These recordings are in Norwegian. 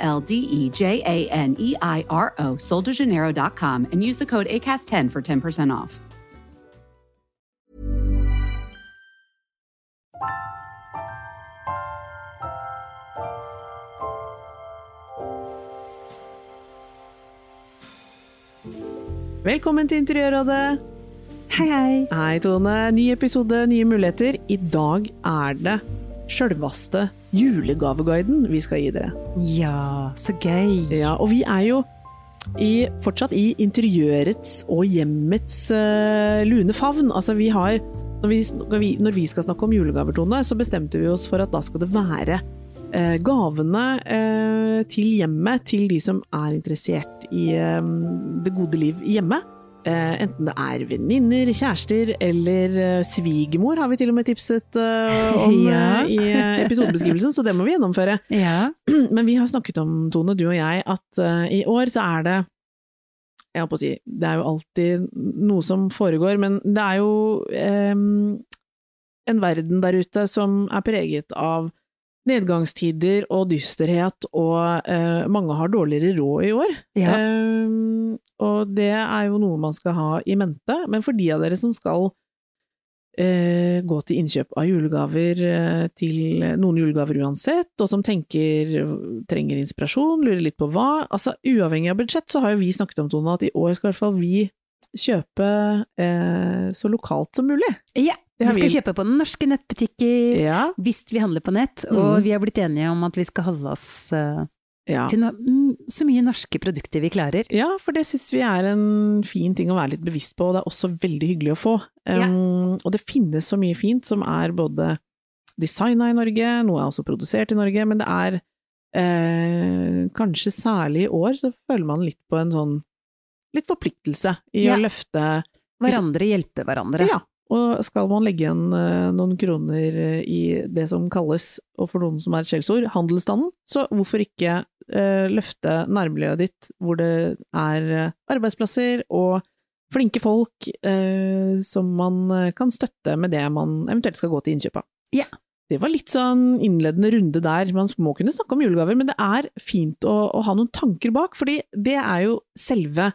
L D E J A N E I R O, soldejaneiro.com, and use the code ACAST10 for 10% off. Velkommen til Interiørrådet. Hei, hei. Hei, Tone. Ny episode, nye muligheter. I dag er det sjølvaste julegaveguiden vi skal gi dere. Ja, så gøy. Ja, og vi er jo i, fortsatt i interiørets og hjemmets uh, lune favn. Altså, vi har når vi, når, vi, når vi, skal snakke om julegaver, Tone, så bestemte vi oss for at da skal det være uh, gavene uh, til hjemmet til de som er interessert i det gode liv hjemme. Uh, enten det er venninner, kjærester eller uh, svigermor, har vi til og med tipset uh, om Ja. i episodebeskrivelsen, så det må vi gjennomføre. Ja. Men vi har snakket om, Tone, du og jeg, at i år så er det Jeg holdt på å si, det er jo alltid noe som foregår, men det er jo em, en verden der ute som er preget av nedgangstider og dysterhet, og eh, mange har dårligere råd i år. Ja. Ehm, og det er jo noe man skal ha i mente, men for de av dere som skal eh, gå til innkjøp av julegaver eh, til noen julegaver uansett, og som tenker trenger inspirasjon, lurer litt på hva Altså uavhengig av budsjett, så har jo vi snakket om Tone, at i år skal i hvert fall vi kjøpe eh, så lokalt som mulig. ja. Vi skal kjøpe på norske nettbutikker Ja. hvis vi handler på nett, og mm. vi har blitt enige om at vi skal holde oss eh, ja. til no mm, så mye norske produkter vi klarer. Ja, for det syns vi er en fin ting å være litt bevisst på, og det er også veldig hyggelig å få. Um, Og det finnes så mye fint som er både designa i Norge, noe er også produsert i Norge, men det er eh, kanskje særlig i år så føler man litt på en sånn litt forpliktelse i Ja. å løfte Hverandre hjelpe hverandre. Ja, og skal man legge igjen eh, noen kroner eh, i det som kalles, og for noen som er et skjellsord, handelsstanden, så hvorfor ikke eh, løfte nærmiljøet ditt hvor det er arbeidsplasser og flinke folk som man kan støtte med det man eventuelt skal gå til innkjøp av. Ja. Det var litt sånn innledende runde der. Man må kunne snakke om julegaver, men det er fint å, å ha noen tanker bak, fordi det er jo selve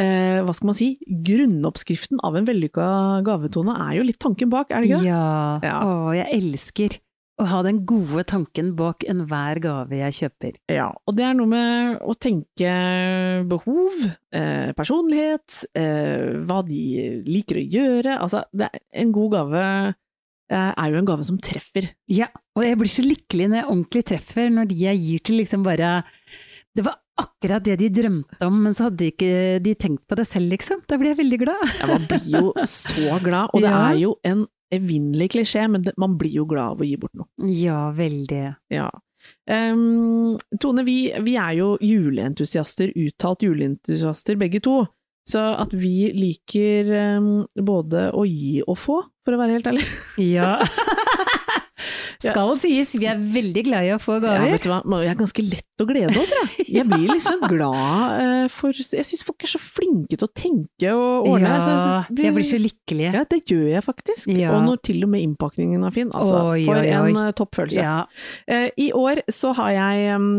eh, hva skal man si, grunnoppskriften av en vellykka gavetone er jo litt tanken bak, er det ikke det? Ja. Ja. Å, jeg elsker å ha den gode tanken bak enhver gave jeg kjøper. Ja, og det er noe med å tenke behov, eh, personlighet, eh, hva de liker å gjøre. Altså, det en god gave eh, er jo en gave som treffer. Ja, og jeg blir så lykkelig når jeg ordentlig treffer, når de jeg gir til liksom bare Det var akkurat det de drømte om, men så hadde ikke de tenkt på det selv, liksom. Da blir jeg veldig glad. Ja, man blir jo så glad, og det Ja. er jo en evinnelig klisjé, men det, man blir jo glad av å gi bort noe. Ja, veldig. Ja. Um, Tone, vi, vi er jo juleentusiaster, uttalt juleentusiaster begge to. Så at vi liker um, både å gi og få, for å være helt ærlig. Ja. Skal sies, vi er veldig glad i å få Ja, vet du hva, jeg er ganske lett å glede over, jeg. Jeg blir liksom glad eh, for Jeg syns folk er så flinke til å tenke og ordne. Ja, jeg blir, jeg blir så lykkelig. Ja, det gjør jeg faktisk. Ja. Og når til og med innpakningen er fin. Altså, Oi, for oi, oi. en eh, toppfølelse. Ja. Eh, I år så har jeg, um,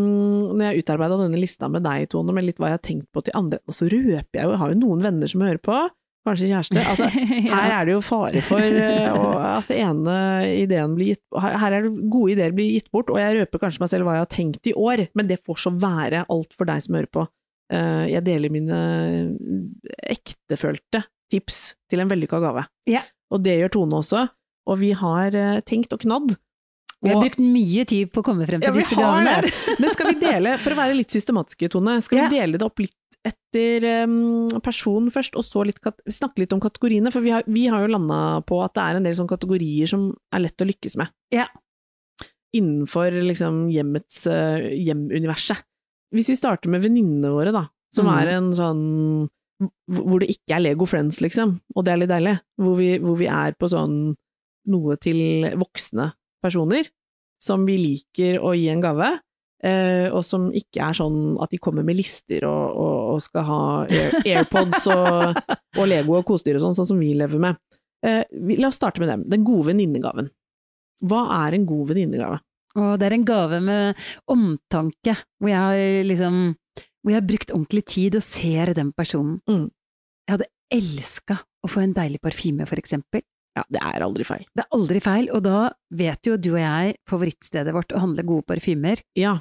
når jeg utarbeida denne lista med deg, Tone, med litt hva jeg har tenkt på til andre, og så røper jeg jo, jeg har jo noen venner som hører på, kanskje kjæreste. Altså, her er det jo fare for uh, at det ene ideen blir gitt Her er det gode ideer blir gitt bort, og jeg røper kanskje meg selv hva jeg har tenkt i år, men det får så være alt for deg som hører på. Uh, Jeg deler mine ektefølte tips til en vellykka gave. Yeah. Og det gjør Tone også, og vi har uh, tenkt og knadd. Vi har brukt mye tid på å komme frem til ja, disse gavene. Men skal vi dele, for å være litt systematiske, Tone, skal vi dele det opp litt etter um, person først, og så litt snakke litt om kategoriene? For vi har, vi har jo landa på at det er en del sånne kategorier som er lett å lykkes med. Ja. Innenfor liksom hjemmets uh, hjemuniverset. hvis vi starter med venninnene våre, da, som mm. er en sånn Hvor det ikke er Lego Friends, liksom, og det er litt deilig. Hvor vi, hvor vi er på sånn noe til voksne personer, som vi liker å gi en gave. Eh, og som ikke er sånn at de kommer med lister og, og, og skal ha Air, AirPods og, og Lego og kosedyr og sånn, sånn som vi lever med. Eh, vi, la oss starte med dem. Den gode venninnegaven. Hva er en god venninnegave? Og det er en gave med omtanke, hvor jeg har liksom Hvor jeg har brukt ordentlig tid og ser den personen. Mm. Jeg hadde elska å få en deilig parfyme, for eksempel. Ja, det er aldri feil. Det er aldri feil, og da vet jo du og jeg favorittstedet vårt å handle gode parfymer. Ja.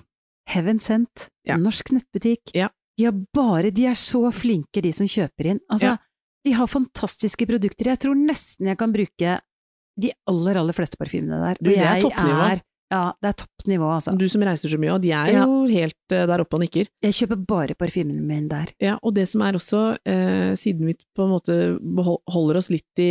Heaven Sent, Ja. norsk nettbutikk. Ja. De har bare De er så flinke, de som kjøper inn. Altså, Ja. de har fantastiske produkter. Jeg tror nesten jeg kan bruke de aller, aller fleste parfymene der. Du, Og det er er- Ja, det er toppnivå, altså. Du som reiser så mye, og de er Ja. jo helt eh, der oppe og nikker. Jeg kjøper bare parfymen min der. Ja, og det som er også, eh, siden vi på en måte holder oss litt i,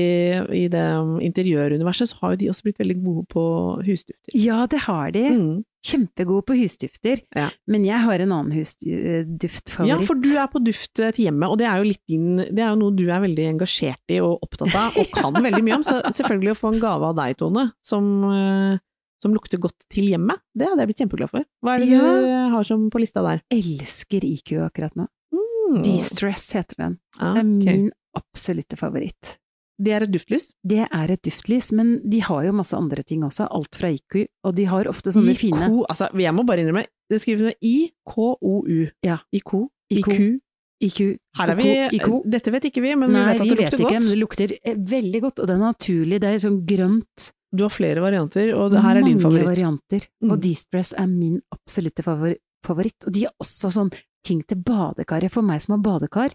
i det interiøruniverset, så har jo de også blitt veldig gode på husdufter. Ja, det har de. Mm. Kjempegode på husdufter. Ja. Men jeg har en annen husduftfavoritt. Ja, for du er på duft eh, til hjemmet, og det er din Det er jo noe du er veldig engasjert i og opptatt av, og kan veldig mye om. Så selvfølgelig å få en gave av deg, Tone, som, eh, som lukter godt til hjemmet, det hadde jeg blitt kjempeglad for. Hva er det Ja. du har som på lista der? elsker IQ akkurat nå. Mm. De-stress heter den. Ah, Det er okay. min absolutte favoritt. Det er et duftlys? Det er et duftlys, men de har jo masse andre ting også, alt fra IQ, og de har ofte sånne fine IKO, altså, jeg må bare innrømme, det skrives med I-K-O-U. Ja. IQ. IQ. IQ. Her er vi, IQ. dette vet ikke vi, men Nei, vi vet at det lukter godt. Nei, vi vet ikke, men det lukter eh, veldig godt, og det er naturlig, det er sånn grønt. Du har flere varianter, og det her er din favoritt. Mange varianter, Mm. og D-Stress er min absolutte favoritt. Og de har også sånn ting til badekaret, for meg som har badekar.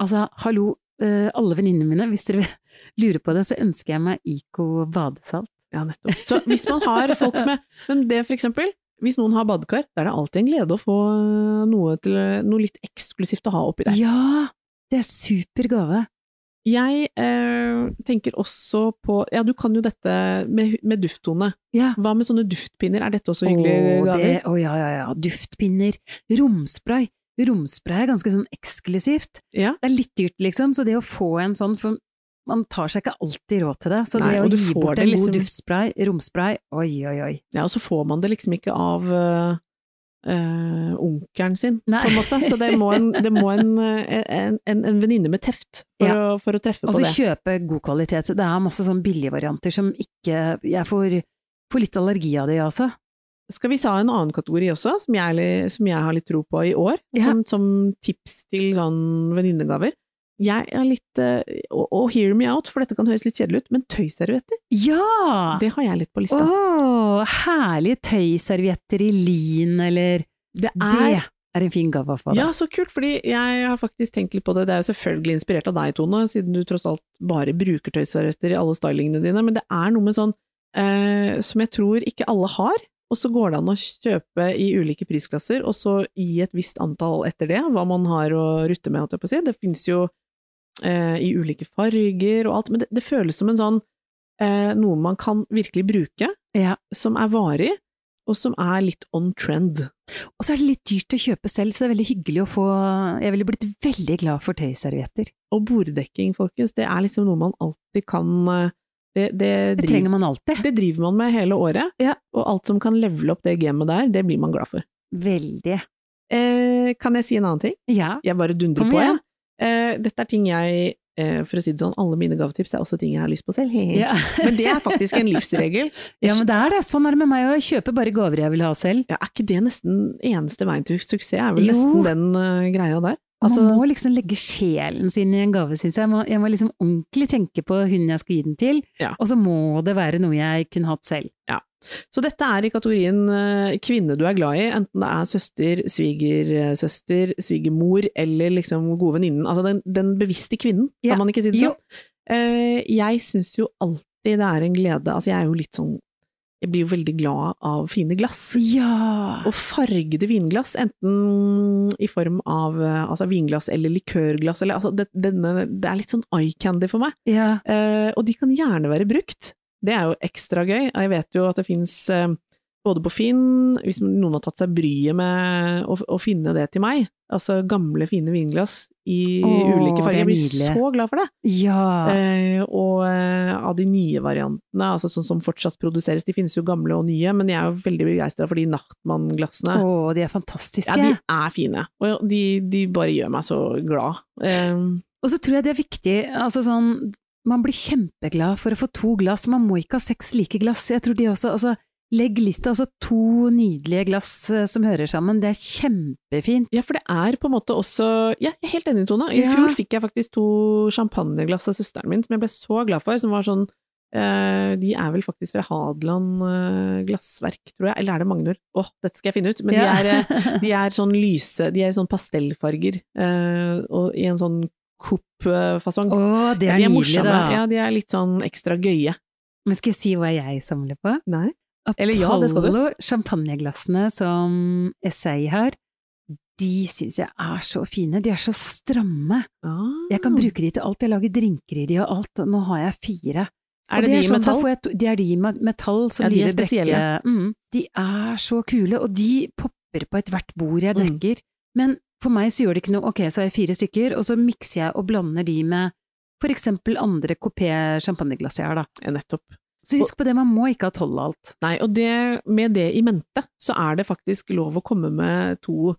Altså, hallo, eh, alle venninnene mine, hvis dere lurer på det, så ønsker jeg meg Ico badesalt. Ja, nettopp. Så hvis man har folk med Men det for eksempel, hvis noen har badekar, da er det alltid en glede å få noe, til, noe litt eksklusivt å ha oppi der. Ja! Det er super gave. Jeg eh, tenker også på Ja, du kan jo dette med, med dufttone. Ja. Hva med sånne duftpinner, er dette også hyggelige Å, gaver? det, oh, ja, ja, ja. Duftpinner. Romspray. Romspray er ganske sånn eksklusivt. Ja. Det er litt dyrt, liksom, så det å få en sånn for man tar seg ikke alltid råd til det, så Nei, det å gi bort en liksom- god duftspray, romspray, oi, oi, oi. Ja, og så får man det liksom ikke av eh, eh, onkelen sin, Nei. på en måte. Så det må en, det må en, eh, en, en, en venninne med teft for, Ja. å, for å treffe Og på så kjøpe god kvalitet. Det er masse sånn billige varianter som ikke Jeg får, får litt allergi av det, altså. Skal vi ta en annen kategori også, som jeg, som jeg har litt tro på i år, Ja. som, som tips til sånn venninnegaver? Jeg er litt eh, og, og hear me out, for dette kan høres litt kjedelig ut, men tøyservietter, Ja! det har jeg litt på lista. Oh, herlige tøyservietter i lin, eller det Det er en fin gave å få. Ja, så kult, fordi jeg har faktisk tenkt litt på det. Det er jo selvfølgelig inspirert av deg, Tone, siden du tross alt bare bruker tøyservietter i alle stylingene dine, men det er noe med sånn eh, som jeg tror ikke alle har. Og så går det an å kjøpe i ulike prisklasser, og så gi et visst antall etter det, hva man har å rutte med, holdt jeg på å si. Det finnes jo eh, i ulike farger og alt, men det, det føles som en sånn eh, noe man kan virkelig bruke, Ja. som er varig, og som er litt on trend. Og så er det litt dyrt å kjøpe selv, så det er veldig hyggelig å få Jeg ville blitt veldig glad for tøyservietter. Og borddekking, folkens, det er liksom noe man alltid kan eh, Det, det, Det trenger man alltid. det driver man med hele året, Ja. og alt som kan levele opp det gamet der, det blir man glad for. Veldig. Eh, kan jeg si en annen ting? Ja. Jeg bare dundrer på, jeg. Eh, dette er ting jeg, eh, for å si det sånn, alle mine gavetips er også ting jeg har lyst på selv. Ja. Men det er faktisk en livsregel. ja, men det er det. Sånn er det med meg òg. Jeg kjøper bare gaver jeg vil ha selv. Ja, er ikke det nesten eneste veien til suksess? Er vel Jo. nesten den uh, greia der? Altså, man må liksom legge sjelen sin i en gave, syns jeg. Jeg må, jeg må liksom ordentlig tenke på hun jeg skal gi den til, Ja. og så må det være noe jeg kunne hatt selv. Så dette er i kategorien eh, kvinne du er glad i, enten det er søster, svigersøster, svigermor eller liksom gode venninnen. Altså den, den bevisste kvinnen, Ja. kan man ikke si det sånn? Eh, jeg syns jo alltid det er en glede, altså jeg er jo litt sånn jeg blir jo veldig glad av fine glass. Ja! Og fargede vinglass, enten i form av eh, altså vinglass eller likørglass, eller altså det, denne, det er litt sånn eye candy for meg. ja. Eh, og de kan gjerne være brukt. Det er jo ekstra gøy. Jeg vet jo at det fins eh, både på Finn, hvis noen har tatt seg bryet med å, å finne det til meg, altså gamle, fine vinglass i Åh, ulike farger. er Jeg blir så glad for det! Ja. Eh, og eh, av de nye variantene, altså sånn som fortsatt produseres, de finnes jo gamle og nye, men jeg er jo veldig begeistra for de Nachtmann-glassene. Å, de er fantastiske. Ja, de er fine, og de, de bare gjør meg så glad. Eh, Og så tror jeg det er viktig, altså sånn, man blir kjempeglad for å få to glass, man må ikke ha seks like glass. Jeg tror de også, altså, legg lista, altså to nydelige glass eh, som hører sammen, det er kjempefint. ja, for det er på en måte også Ja, jeg er helt enig, Tone. I Ja. fjor fikk jeg faktisk to champagneglass av søsteren min, som jeg ble så glad for, som var sånn eh, de er vel faktisk fra Hadeland eh, glassverk, tror jeg, eller er det Magnor? Åh, dette skal jeg finne ut. Men Ja. de, er, de er sånn lyse, de er sånn pastellfarger, eh, og i en sånn Coop-fasong. Oh, det er, de er nydelig da. Ja, de er litt sånn ekstra gøye. Men skal jeg si hva jeg samler på? Nei? Eller ja, det skal du. Apollo champagneglassene som Essay har, de syns jeg er så fine. De er så stramme. Ah. Jeg kan bruke de til alt. Jeg lager drinker i de og alt. og Nå har jeg fire. Er det, det, de i sånn, metall? jeg det er de i metall som Ja, de er spesielle. Mm, de er så kule, og de popper på ethvert bord jeg Mm. Men for meg så gjør det ikke noe, ok, så har jeg fire stykker, og så mikser jeg og blander de med for eksempel andre kopé champagneglass jeg har, da. Ja, nettopp. Så husk på det, man må ikke ha tolv av alt. Nei, og det, med det i mente, så er det faktisk lov å komme med to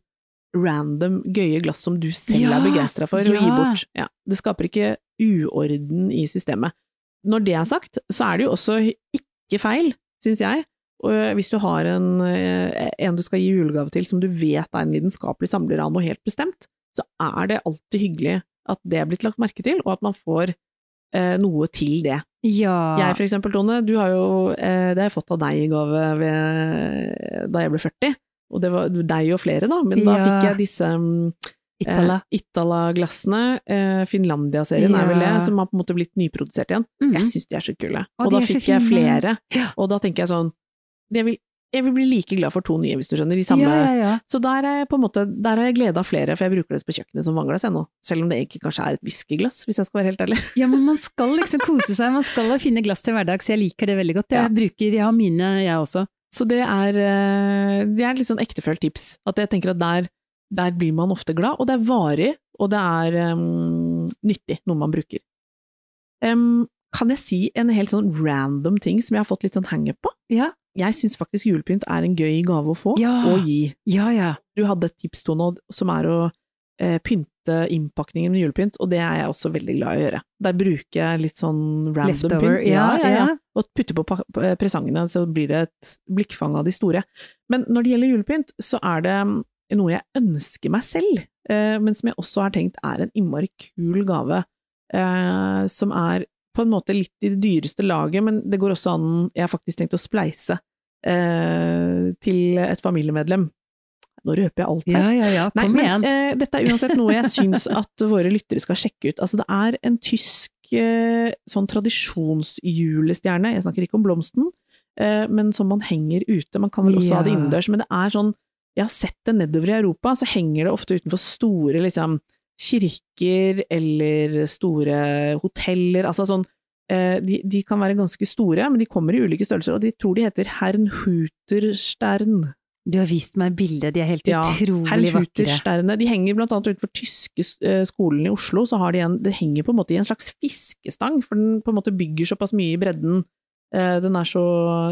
random gøye glass som du selv Ja, er begeistra for, og gi bort. Ja, det skaper ikke uorden i systemet. Når det er sagt, så er det jo også ikke feil, syns jeg, hvis du har en, eh, en du skal gi julegave til som du vet er en lidenskapelig samler av noe helt bestemt, så er det alltid hyggelig at det er blitt lagt merke til, og at man får eh, noe til det. Ja. Jeg for eksempel, Tone, du har jo, eh, det har jeg fått av deg i gave ved, da jeg ble 40, og det var deg og flere da, men da Ja. fikk jeg disse mm, Itala. eh, Itala-glassene, eh, Finlandia-serien er vel det, som har på en måte blitt nyprodusert igjen. Mm. Jeg syns de er så kule. Og Og, da fikk jeg flere, Ja. og da tenker jeg sånn, vil, jeg vil bli like glad for to nye, hvis du skjønner, i samme ja, ja. Så der er på en måte, der har jeg glede av flere, for jeg bruker det på kjøkkenet som vannglass ennå. Selv om det egentlig kanskje er et whiskyglass, hvis jeg skal være helt ærlig. Ja, men man skal liksom kose seg, man skal finne glass til hverdag, så jeg liker det veldig godt. Jeg bruker, jeg har mine, jeg også. Så det er, eh, det er litt sånn ektefølt tips. At jeg tenker at der, der blir man ofte glad, og det er varig, og det er um, nyttig, noe man bruker. Um, kan jeg si en helt sånn random ting som jeg har fått litt sånn hangup på? Ja. Jeg syns faktisk julepynt er en gøy gave å få, Ja. og gi. Ja, ja. Du hadde et tips, Tone, som er å eh, pynte innpakningen med julepynt, og det er jeg også veldig glad i å gjøre. Der bruker jeg litt sånn random Leftover, pynt. ja, ja. ja. Og putter på presangene, så blir det et blikkfang av de store. Men når det gjelder julepynt, så er det mm, noe jeg ønsker meg selv, eh, men som jeg også har tenkt er en innmari kul gave, eh, som er på en måte litt i det dyreste laget, men det går også an Jeg har faktisk tenkt å spleise eh, til et familiemedlem. Nå røper jeg alt her. Ja, ja, ja. Nei, men eh, dette er uansett noe jeg syns at våre lyttere skal sjekke ut. Altså, det er en tysk eh, sånn tradisjonsjulestjerne, jeg snakker ikke om blomsten, eh, men som man henger ute. Man kan vel også ha det innendørs, men det er sånn Jeg har sett det nedover i Europa, så henger det ofte utenfor store liksom kirker eller store hoteller, altså sånn eh, de, de kan være ganske store, men de kommer i ulike størrelser, og de tror de heter Hernhuterstern. Du har vist meg bildet, de er helt Ja, utrolig vakre. De henger blant annet utenfor tyske eh, skolen i Oslo, så har de en, det henger på en måte i en slags fiskestang, for den på en måte bygger såpass mye i bredden. Eh, Den er så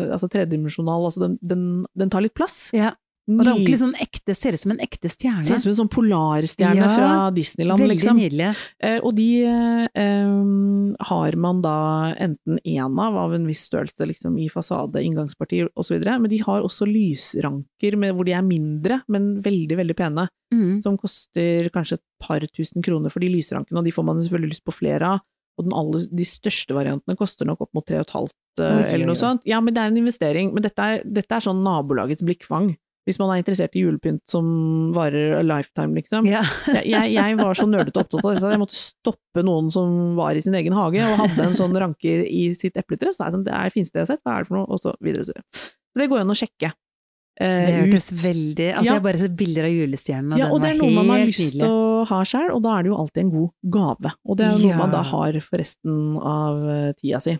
altså tredimensjonal, altså den, den, den tar litt plass. Ja, og det er ordentlig sånn ekte, ser ut som en ekte stjerne. Ser ut som en sånn polarstjerne Ja, fra Disneyland, Veldig liksom. nydelig. Eh, og de eh, har man da enten én av, av en viss størrelse, liksom i fasade, inngangsparti osv., men de har også lysranker med, hvor de er mindre, men veldig, veldig pene, Mm. som koster kanskje et par tusen kroner for de lysrankene, og de får man selvfølgelig lyst på flere av. Og den aller, de største variantene koster nok opp mot tre og et halvt, eh, Oi, eller noe sånt. Ja, men det er en investering. Men dette er, dette er sånn nabolagets blikkfang. Hvis man er interessert i julepynt som varer a lifetime, liksom. Ja. Jeg, jeg, var så nerdete opptatt av det, så jeg måtte stoppe noen som var i sin egen hage og hadde en sånn ranke i sitt epletre. Så er jeg sånn, det er det fineste jeg har sett, hva er det for noe? Og så videre og så videre. Så det går an å sjekke. eh, Det hørtes veldig Altså, Ja. jeg bare sett bilder av julestjernen, og Ja, den og det er noe man har lyst til å ha sjøl, og da er det jo alltid en god gave. Og det er noe Ja. man da har for resten av eh, tida si.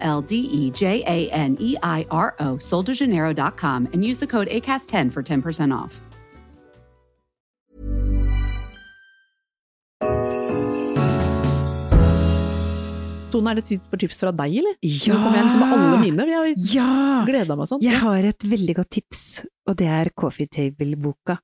L D E J A N E I R O, soldejaneiro.com, and use the code ACAST10 for 10% off. Tone, er det tid for tips fra deg, eller? Ja! Nå kommer jeg liksom med alle mine. Vi har Ja! gleda meg sånn. Jeg har et veldig godt tips, og det er Coffee Table-boka.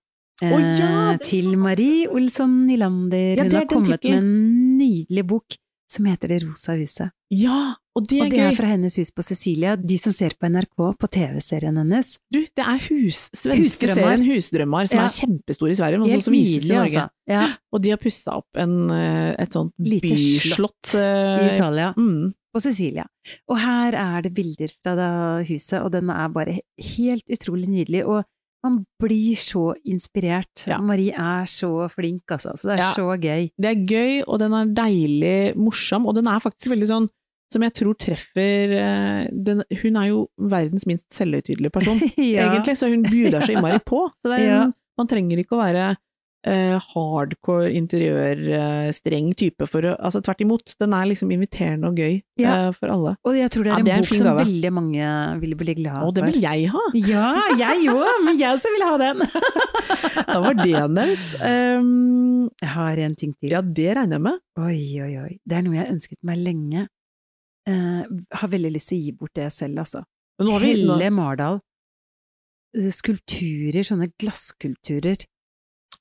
Oh, ja, Eh, det- til Marie Olsson Nylander. Ja, Hun har kommet med en nydelig bok som heter Det rosa huset. Ja, og det er Og det er fra hennes hus på Cecilia, De som ser på NRK, på TV-serien hennes. Du, det er hus, svenske serien Husdrømmer, som Ja. er kjempestor i Sverige, men Helt som vises i Norge. altså. Ja, Og de har pussa opp en, eh, et sånt Lite byslott. slott i eh, Italia. Mm. På Cecilia. Og her er det bilder fra det huset, og den er bare helt utrolig nydelig. Og man blir så inspirert. Ja. Marie er så flink, altså. Så det er Ja. så gøy. Det er gøy, og den er deilig morsom, og den er faktisk veldig sånn som jeg tror treffer eh, den, Hun er jo verdens minst selvhøytidelige person, Ja. egentlig, så hun bjuder så innmari på. Så er, Ja. man trenger ikke å være uh, hardcore interiør, uh, streng type for å Altså tvert imot, den er liksom inviterende og gøy Ja. uh, for alle. Og jeg tror det er en det er en bok som veldig mange vil bli glad Og det for. vil jeg ha! Ja, jeg òg, men jeg også vil ha den! Da var det nevnt. Um, Jeg har en ting til. ja, det regner jeg med. Oi, oi, oi. Det er noe jeg har ønsket meg lenge. Eh, har veldig lyst til å gi bort det selv, altså. Helle Mardal. Skulpturer, sånne glasskulpturer.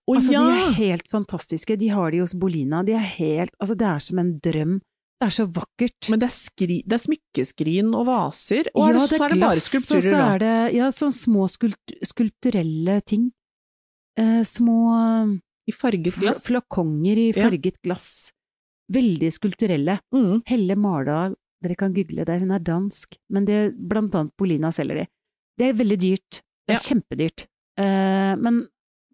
Å altså, ja! De er helt fantastiske. De har de hos Bolina. De er helt Altså, det er som en drøm. Det er så vakkert. Men det er, skri, det er smykkeskrin og vaser, og ja, det, så er det bare skulpturer, og så er det ja, sånn små skult, skulpturelle ting. Eh, små I farget fl glass? flakonger i Ja. farget glass. Veldig skulpturelle. Mm. Helle Mardal, dere kan google det, hun er dansk, men det, blant annet Polina selger de. Det er veldig dyrt. Det er kjempedyrt. Uh, men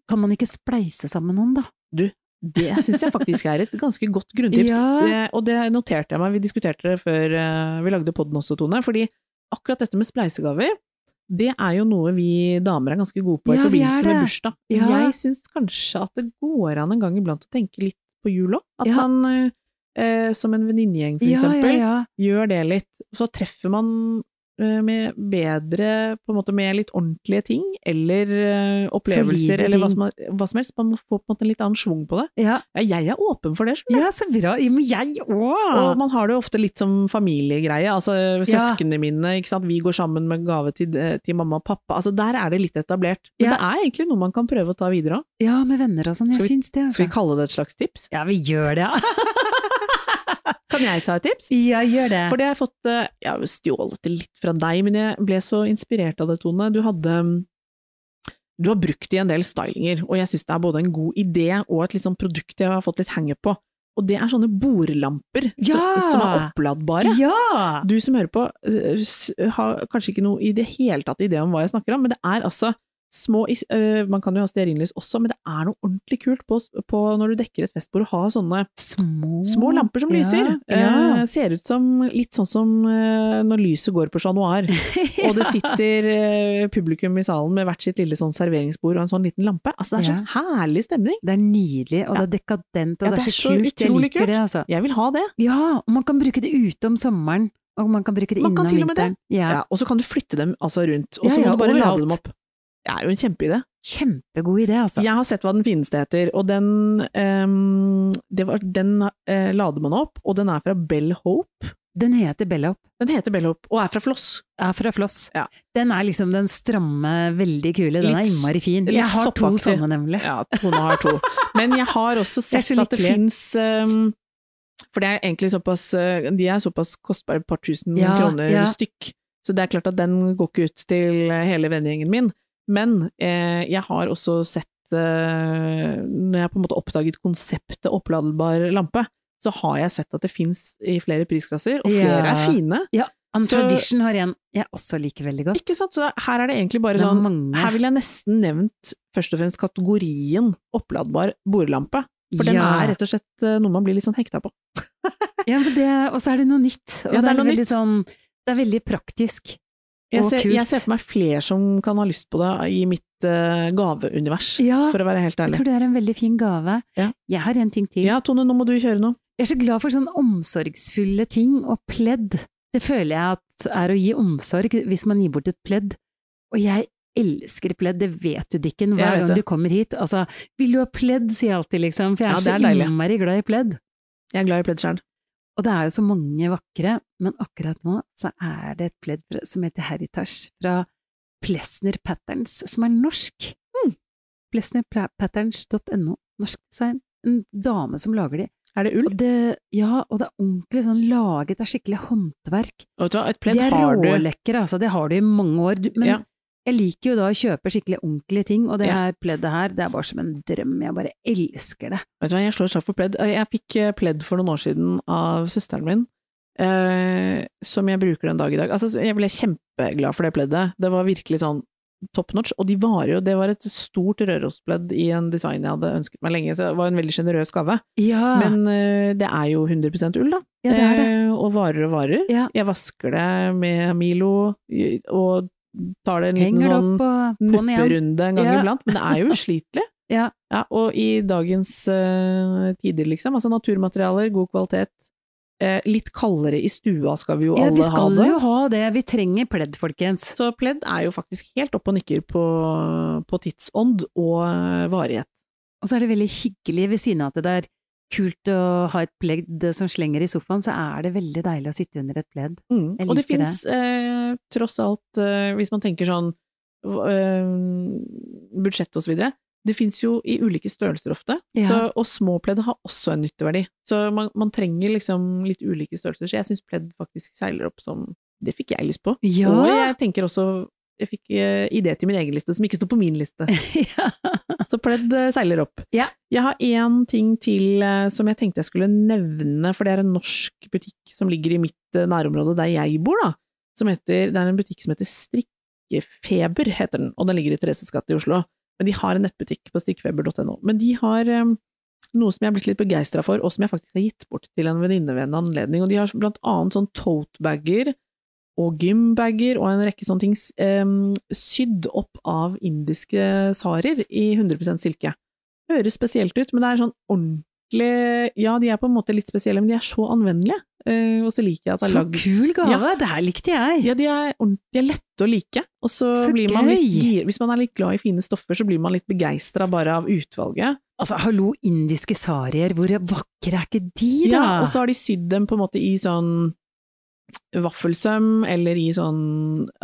kan man ikke spleise sammen noen, da? Det syns jeg faktisk er et ganske godt grunntips. Ja. Det, og det noterte jeg meg, vi diskuterte det før eh, vi lagde podden også, Tone. Fordi akkurat dette med spleisegaver, det er jo noe vi damer er ganske gode på i Ja, forbindelse med bursdag. Ja. Jeg syns kanskje at det går an en gang iblant å tenke litt på jul òg. At Ja. man eh, som en venninnegjeng, for eksempel, ja, ja. gjør det litt. Så treffer man eh, med bedre, på en måte med litt ordentlige ting, eller eh, opplevelser, Solide eller hva som, hva som helst. Man må få på en måte en litt annen schwung på det. Ja, jeg er åpen for det, skjønner du. ja så bra. Men jeg òg! Og man har det jo ofte litt som familiegreie. Altså søsknene mine, ikke sant. Vi går sammen med gave til, eh, til mamma og pappa. Altså der er det litt etablert. Men det er egentlig noe man kan prøve å ta videre òg. Ja, med venner og sånn. Jeg syns det, altså. Skal vi kalle det et slags tips? Ja, vi gjør det, ja. Kan jeg ta et tips? ja, gjør det. For det har jeg fått eh, Jeg har jo stjålet det litt fra deg, men jeg ble så inspirert av det, Tone. Du hadde Du har brukt det i en del stylinger, og jeg syns det er både en god idé og et sånn produkt jeg har fått litt henge på. Og det er sånne bordlamper Ja! som er oppladbare. Ja! Du som hører på, eh, har kanskje ikke noe i det hele tatt idé om hva jeg snakker om, men det er altså små eh, Man kan jo ha stearinlys også, men det er noe ordentlig kult på, på når du dekker et festbord, å ha sånne Små, små lamper som lyser. Ja, ja. Eh, ser ut som litt sånn som uh, når lyset går på Chat Noir, og det sitter publikum i salen med hvert sitt lille sånn serveringsbord og en sånn liten lampe. Altså, det er sånn herlig stemning. Det er nydelig, og det er dekadent, og Ja, det er så kult. Jeg liker kult. det, altså. Jeg vil ha det. Ja, og man kan bruke det ute om sommeren, og man kan bruke det Man inne kan til og med det. vinteren. Ja. Ja, og så kan du flytte dem altså rundt, og Ja, så må du bare overalt. lade dem opp. Det er jo en kjempeidé. Kjempegod idé, altså. Jeg har sett hva den fineste heter, og den, um, det var, den uh, lader man opp, og den er fra Bell Hope. Den heter Bellop. Den heter Bell Hope, og er fra Floss. Er fra Floss. Ja. Den er liksom den stramme, veldig kule. Den er Litt- innmari fin. Jeg har to sånne, nemlig. Ja, Tone har to. Men jeg har også er sett at det fins um, For det er egentlig såpass eh, De er såpass kostbare, et par tusen Ja, kroner ja. stykk. Så det er klart at den går ikke ut til hele vennegjengen min. Men eh, jeg har også sett eh, Når jeg på en måte oppdaget konseptet oppladbar lampe, så har jeg sett at det fins i flere prisklasser, og flere Ja. er fine. Ja. And Så- Tradition har en jeg også liker veldig godt. Ikke sant? Så her er det egentlig bare Det sånn mange. Her vil jeg nesten nevnt først og fremst kategorien oppladbar bordlampe. For den Ja. er rett og slett eh, noe man blir litt sånn hekta på. Ja, og så er det noe nytt. Og Ja, det er det, er veldig nytt. sånn Det er veldig praktisk. Jeg ser, jeg ser for meg flere som kan ha lyst på det i mitt uh, gaveunivers, Ja, for å være helt ærlig. Jeg tror det er en veldig fin gave. Ja. Jeg har en ting til. Ja, Tone, nå må du kjøre noe. Jeg er så glad for sånn omsorgsfulle ting, og pledd. Det føler jeg at er å gi omsorg hvis man gir bort et pledd. Og jeg elsker pledd, det vet du, Dikken, hver gang det. du kommer hit. Altså, vil du ha pledd, sier jeg alltid, liksom, for jeg er ja, er så innmari glad i pledd. Jeg er glad i pledd sjøl. Og det er jo så mange vakre, men akkurat nå så er det et pledd som heter Heritage, fra Plesner Patterns, som er norsk. Mm. Plesnerpatterns.no, norsk design. En dame som lager de. Er det ull? Og det, ja, og det er ordentlig sånn laget av skikkelig håndverk. Du et pledd De er har rålekre, altså. Det har du i mange år. Du, men Ja. Jeg liker jo da å kjøpe skikkelig ordentlige ting, og det Ja. her pleddet her, det er bare som en drøm. Jeg bare elsker det. Vet du hva, jeg slår slag for pledd. Jeg fikk eh, pledd for noen år siden av søsteren min, eh, som jeg bruker den dag i dag. Altså, jeg ble kjempeglad for det pleddet. Det var virkelig sånn top notch, og de var jo. Det var et stort Rørospledd i en design jeg hadde ønsket meg lenge, så det var en veldig sjenerøs gave. Ja, Men eh, det er jo 100 ull, da. ja det er det. Eh, og varer og varer. Ja. Jeg vasker det med Milo, og tar det en liten sånn nupperunde en gang Ja. iblant, men det er jo uslitelig. Ja. Ja, og i dagens uh, tider, liksom, altså naturmaterialer, god kvalitet, eh, litt kaldere i stua skal vi jo Ja, alle vi skal ha jo ha det. Vi trenger pledd, folkens. Så pledd er jo faktisk helt oppe og nikker på, på tidsånd og eh, varighet. Og så er det veldig hyggelig, ved siden av at det er kult å ha et pledd som slenger i sofaen, så er det veldig deilig å sitte under et pledd. Mm. Og det fins eh, tross alt, eh, hvis man tenker sånn eh, budsjett og så videre, det fins jo i ulike størrelser ofte, Ja. så, og små pledd har også en nytteverdi. Så man, man trenger liksom litt ulike størrelser, så jeg syns pledd faktisk seiler opp som Det fikk jeg lyst på. Ja! Og jeg tenker også Jeg fikk eh, idé til min egen liste, som ikke sto på min liste. ja. Så pledd eh, seiler opp. Ja. Jeg har én ting til eh, som jeg tenkte jeg skulle nevne, for det er en norsk butikk som ligger i mitt nærområde der jeg bor, da. Som heter, det er en butikk som heter Strikkefeber, heter den, og den ligger i Thereses gate i Oslo. Men de har en nettbutikk på strikkefeber.no. Men de har um, noe som jeg har blitt litt begeistra for, og som jeg faktisk har gitt bort til en venninne ved en anledning. Og de har blant annet sånn tote-bager og gymbager og en rekke sånne ting sydd opp av indiske sarer i 100% silke. Høres spesielt ut, men det er sånn ordentlig Ja, de er på en måte litt spesielle, men de er så anvendelige. Eh, og så liker jeg at det er Så kul gave! Det her likte jeg! ja, de er, de er lette å like, og så, Så blir man litt gir, Hvis man er litt glad i fine stoffer, så blir man litt begeistra bare av utvalget. Altså, hallo, indiske sarier, hvor vakre er ikke de, da? Ja, og så har de sydd dem på en måte i sånn vaffelsøm, eller i sånn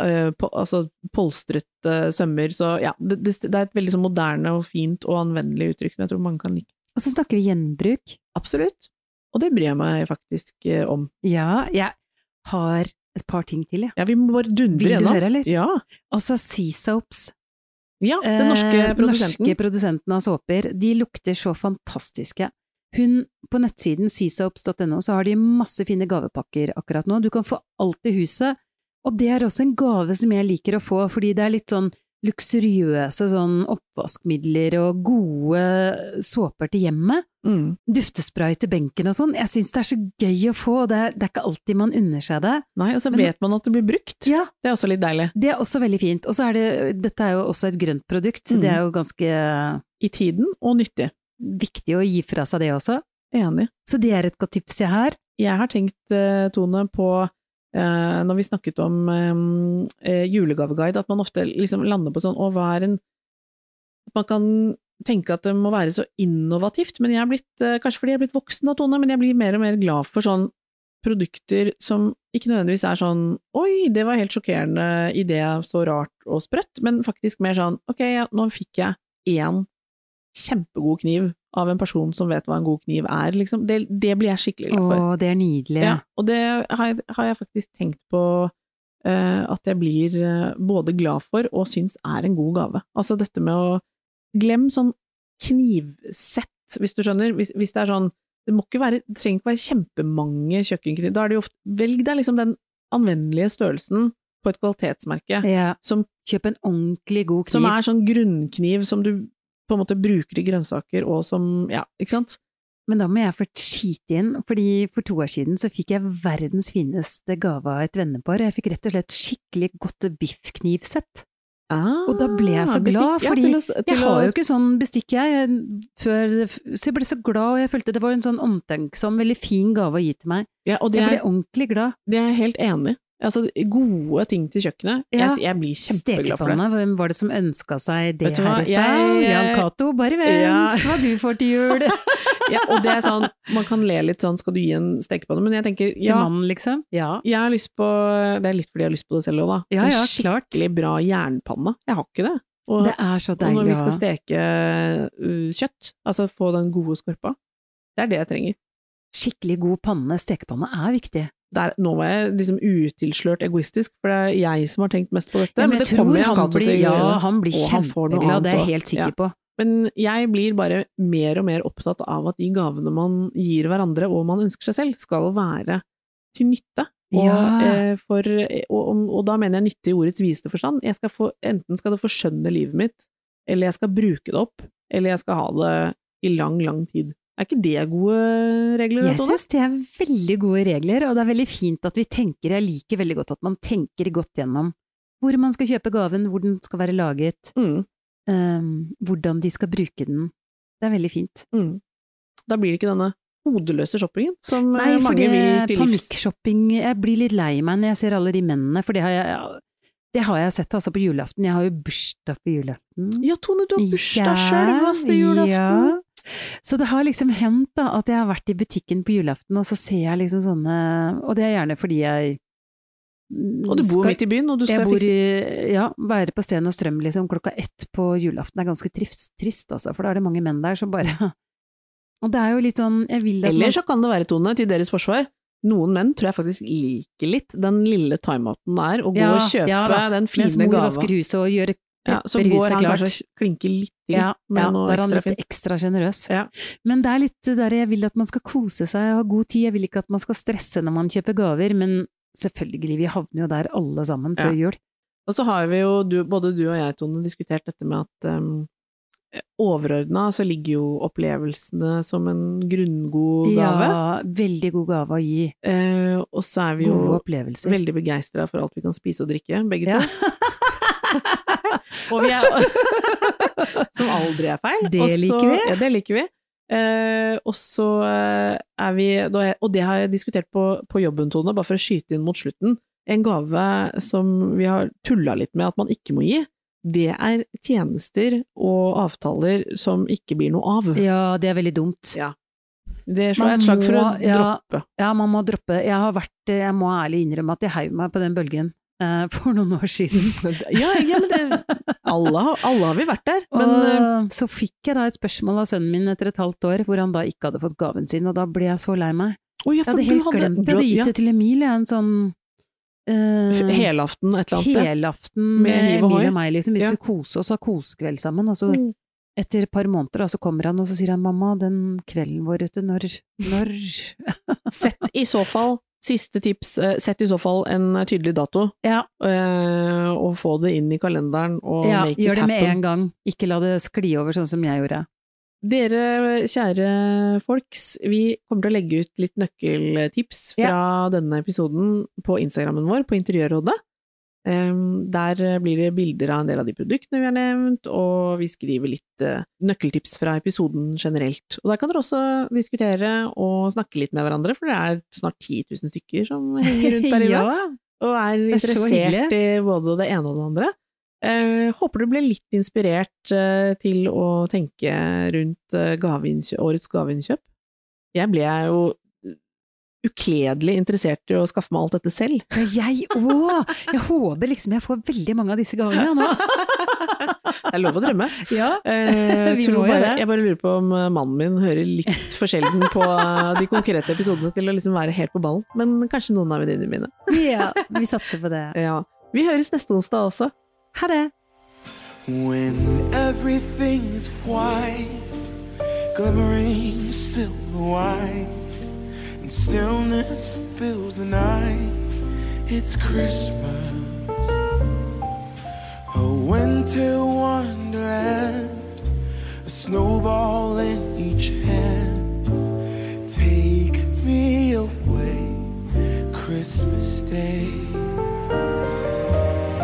uh, po altså polstrete sømmer, så ja, det, det, er et veldig sånn moderne og fint og anvendelig uttrykk som jeg tror mange kan like. Og så snakker vi gjenbruk. Absolutt. Og det bryr jeg meg faktisk uh, om. Ja, jeg har et par ting til, jeg. Ja, vi må bare dundre Vil du gjennom. høre, eller? Ja. Altså Sea Soaps. ja, den norske Eh, produsenten. norske produsenten av såper. De lukter så fantastiske. Hun, på nettsiden seasoaps.no så har de masse fine gavepakker akkurat nå. Du kan få alt i huset. Og det er også en gave som jeg liker å få, fordi det er litt sånn luksuriøse sånn oppvaskmidler og gode såper til hjemmet. Mm. Duftespray til benken og sånn. Jeg syns det er så gøy å få, og det er, det er ikke alltid man unner seg det. Nei, og så Men- vet man at det blir brukt. Ja, Det er også litt deilig. det er også veldig fint. Og så er det, dette er jo også et grønt produkt, Mm. det er jo ganske I tiden, og nyttig. Viktig å gi fra seg det også. Enig. Så det er et godt tips jeg har. Jeg har tenkt, eh, Tone, på eh, når vi snakket om eh, eh, julegaveguide, at man ofte liksom lander på sånn å, hva er en At man kan tenke at det må være så innovativt, men jeg er blitt, eh, kanskje fordi jeg er blitt voksen da, Tone, men jeg blir mer og mer glad for sånn produkter som ikke nødvendigvis er sånn oi, det var helt sjokkerende idé, så rart og sprøtt, men faktisk mer sånn ok, ja, nå fikk jeg én kjempegod kniv av en person som vet hva en god kniv er, liksom. Det, det blir jeg skikkelig glad for. Å, det er nydelig. Ja, og det har jeg, har jeg faktisk tenkt på uh, at jeg blir eh, både glad for og syns er en god gave. Altså dette med å Glem sånn knivsett, hvis du skjønner. Hvis, hvis det er sånn Det må ikke være, det trenger ikke være kjempemange kjøkkenkniver. Da er det jo ofte Velg deg liksom den anvendelige størrelsen på et kvalitetsmerke. Ja. Som, Kjøp en ordentlig god kniv. som er sånn grunnkniv som du på en måte bruker i grønnsaker, og som Ja, ikke sant? Men da må jeg få skyte inn, fordi for to år siden så fikk jeg verdens fineste gave av et vennepar. Jeg fikk rett og slett skikkelig godt biffknivsett. Og da ble jeg så glad, bestikk, ja, fordi å jeg har å- jo ikke sånn bestikk, jeg, før, så jeg ble så glad, og jeg følte det var en sånn omtenksom, veldig fin gave å gi til meg. ja, og det Jeg ble er, ordentlig glad. det er jeg helt enig. Altså, gode ting til kjøkkenet. Ja. Jeg, jeg blir kjempeglad for det. Hvem var det som ønska seg det her i stad? jeg- Jan Cato, bare vent Ja. hva du får til jul! Ja, og det er sånn, man kan le litt sånn, skal du gi en stekepanne? Men jeg tenker, Til mannen, liksom. Ja. jeg har lyst på Det er litt fordi jeg har lyst på det selv òg, da. Ja, en ja, klart. skikkelig bra jernpanne. Jeg har ikke det. Og, Det er så og når vi skal steke uh, kjøtt, altså få den gode skorpa, det er det jeg trenger. Skikkelig god panne, stekepanne, er viktig. Der, nå var jeg liksom utilslørt egoistisk, for det er jeg som har tenkt mest på dette. Ja, men, det kommer Jan han Cato til å å ja, gjøre. han blir han kjempeglad, det er jeg helt sikker Ja. på. Men jeg blir bare mer og mer opptatt av at de gavene man gir hverandre, og man ønsker seg selv, skal være til nytte. Og, Ja. eh, for, og, og da mener jeg nytte i ordets videste forstand. Jeg skal få, enten skal det forskjønne livet mitt, eller jeg skal bruke det opp, eller jeg skal ha det i lang, lang tid. Er ikke det gode regler? Jeg syns det er veldig gode regler, og det er veldig fint at vi tenker, jeg liker veldig godt at man tenker godt gjennom hvor man skal kjøpe gaven, hvor den skal være laget, Mm, um, hvordan de skal bruke den. Det er veldig fint. mm. Da blir det ikke denne hodeløse shoppingen som Nei, eh, for mange vil til livs. panikkshopping Jeg blir litt lei meg når jeg ser alle de mennene, for det har jeg, det har jeg sett altså på julaften. Jeg har jo bursdag på julaften. Ja, Tone, du har bursdag Ja, sjølveste julaften! Ja. Så det har liksom hendt da, at jeg har vært i butikken på julaften, og så ser jeg liksom sånne Og det er gjerne fordi jeg mm, Og du bor skal- midt i byen, og du skal jeg bor i, ja, være på Sten og Strøm liksom klokka ett på julaften. Er ganske trist, trist altså, for da er det mange menn der som bare Og det er jo litt sånn, jeg vil at Eller så kan det være, Tone, til deres forsvar, noen menn tror jeg faktisk liker litt den lille timeouten det er å gå Ja, og kjøpe ja den mens fine mor gava. vasker huset og gjør Ja, så går han klart. kanskje klinker litt til Ja, med ja, noe ekstra fint. ekstra sjenerøs. Ja. Men det er litt der jeg vil at man skal kose seg og ha god tid. Jeg vil ikke at man skal stresse når man kjøper gaver, men selvfølgelig, vi havner jo der alle sammen før jul. Og så har vi jo, du, både du og jeg, Tone, diskutert dette med at um, overordna så ligger jo opplevelsene som en grunngod gave. Ja, veldig god gave å gi. Eh, og så er vi jo veldig begeistra for alt vi kan spise og drikke, begge Ja. to. og vi Som aldri er feil. Det Også, liker vi. Ja, det liker vi. Uh, og så eh, er vi Og det har jeg diskutert på, på jobben, Tone, bare for å skyte inn mot slutten. En gave som vi har tulla litt med at man ikke må gi, det er tjenester og avtaler som ikke blir noe av. Ja, det er veldig dumt. Ja. Det slår jeg et slag for å ja. droppe. Ja, man må droppe Jeg har vært Jeg må ærlig innrømme at jeg heiv meg på den bølgen for noen år siden. Ja, ja men det, alle, alle har vi vært der. Men eh, og så fikk jeg da et spørsmål av sønnen min etter et halvt år, hvor han da ikke hadde fått gaven sin, og da ble jeg så lei meg. Oh, ja, Jeg hadde helt hadde, glemt det. Jeg hadde gitt det til Emil, en sånn uh, eh, helaften et eller annet sted. helaften Med med hiv og Emil og meg, liksom. Vi skulle kose oss ha kosekveld sammen, og så Mm. etter et par måneder så kommer han og så sier han mamma, den kvelden vår ute, når, når Sett i så fall, siste tips, eh, sett i så fall en tydelig dato, Ja, eh, og få det inn i kalenderen og ja make gjør it det med en gang. Ikke la det skli over sånn som jeg gjorde. Dere kjære folks, vi kommer til å legge ut litt nøkkeltips fra denne episoden på Instagrammen vår, på Interiørrådet. Em, Der blir det bilder av en del av de produktene vi har nevnt, og vi skriver litt eh, nøkkeltips fra episoden generelt. Og der kan dere også diskutere og snakke litt med hverandre, for det er snart 10 000 stykker som henger rundt der inne ja. og er er interessert i både det ene og det andre. Eh, håper du ble litt inspirert eh, til å tenke rundt eh, gaveinnkjø- årets gaveinnkjøp. Jeg ble jo ukledelig interessert i å skaffe meg alt dette selv. Ja, Jeg òg! Jeg håper liksom jeg får veldig mange av disse gavene nå. Det er lov å drømme. Ja, Eh, Vi tror må bare, jeg bare lurer på om eh, mannen min hører litt for sjelden på eh, de konkrete episodene til å liksom være helt på ballen, men kanskje noen av venninnene mine. ja, vi satser på det. Ja. Vi høres neste onsdag også. Ha det! When everything is white, glimmering silver white, stillness fills the night, it's Christmas. A winter wonderland, a snowball in each hand. Take me away, Christmas Day.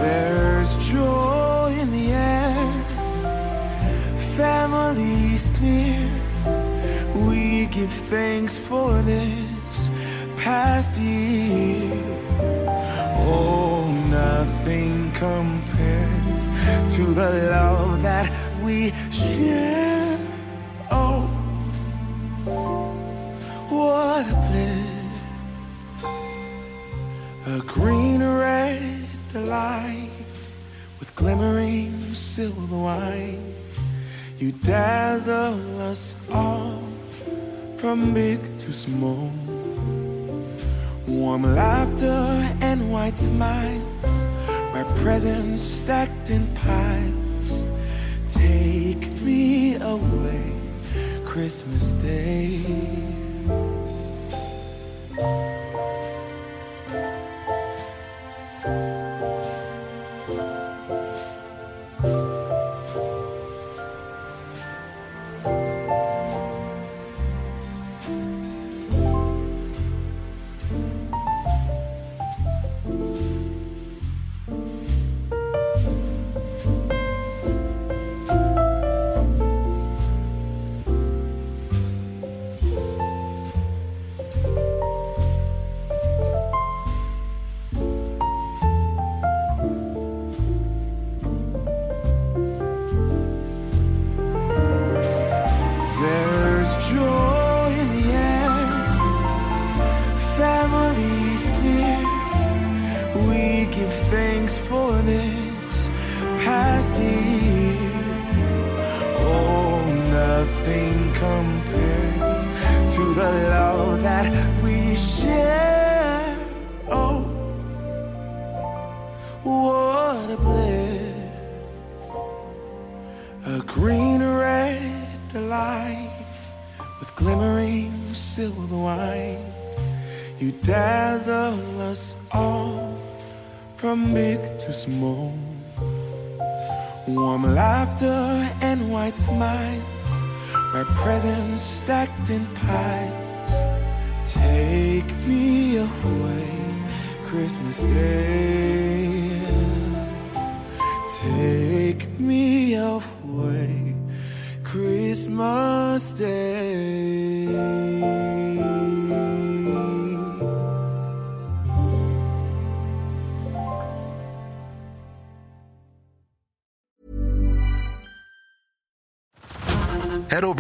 There's joy in the air, families near. We give thanks for this past year. Oh, nothing compares to the love that we share. Oh, what a bliss. A green red delight with glimmering silver wine. You dazzle us all from big to small. Warm laughter and white smiles, my presents stacked in piles. Take me away, Christmas Day. Compares to the love that we share. Oh, what a bliss. A green red delight with glimmering silver wine. You dazzle us all from big to small. Warm laughter and white smiles, my presents stacked in piles. Take me away, Christmas Day. Take me away, Christmas Day.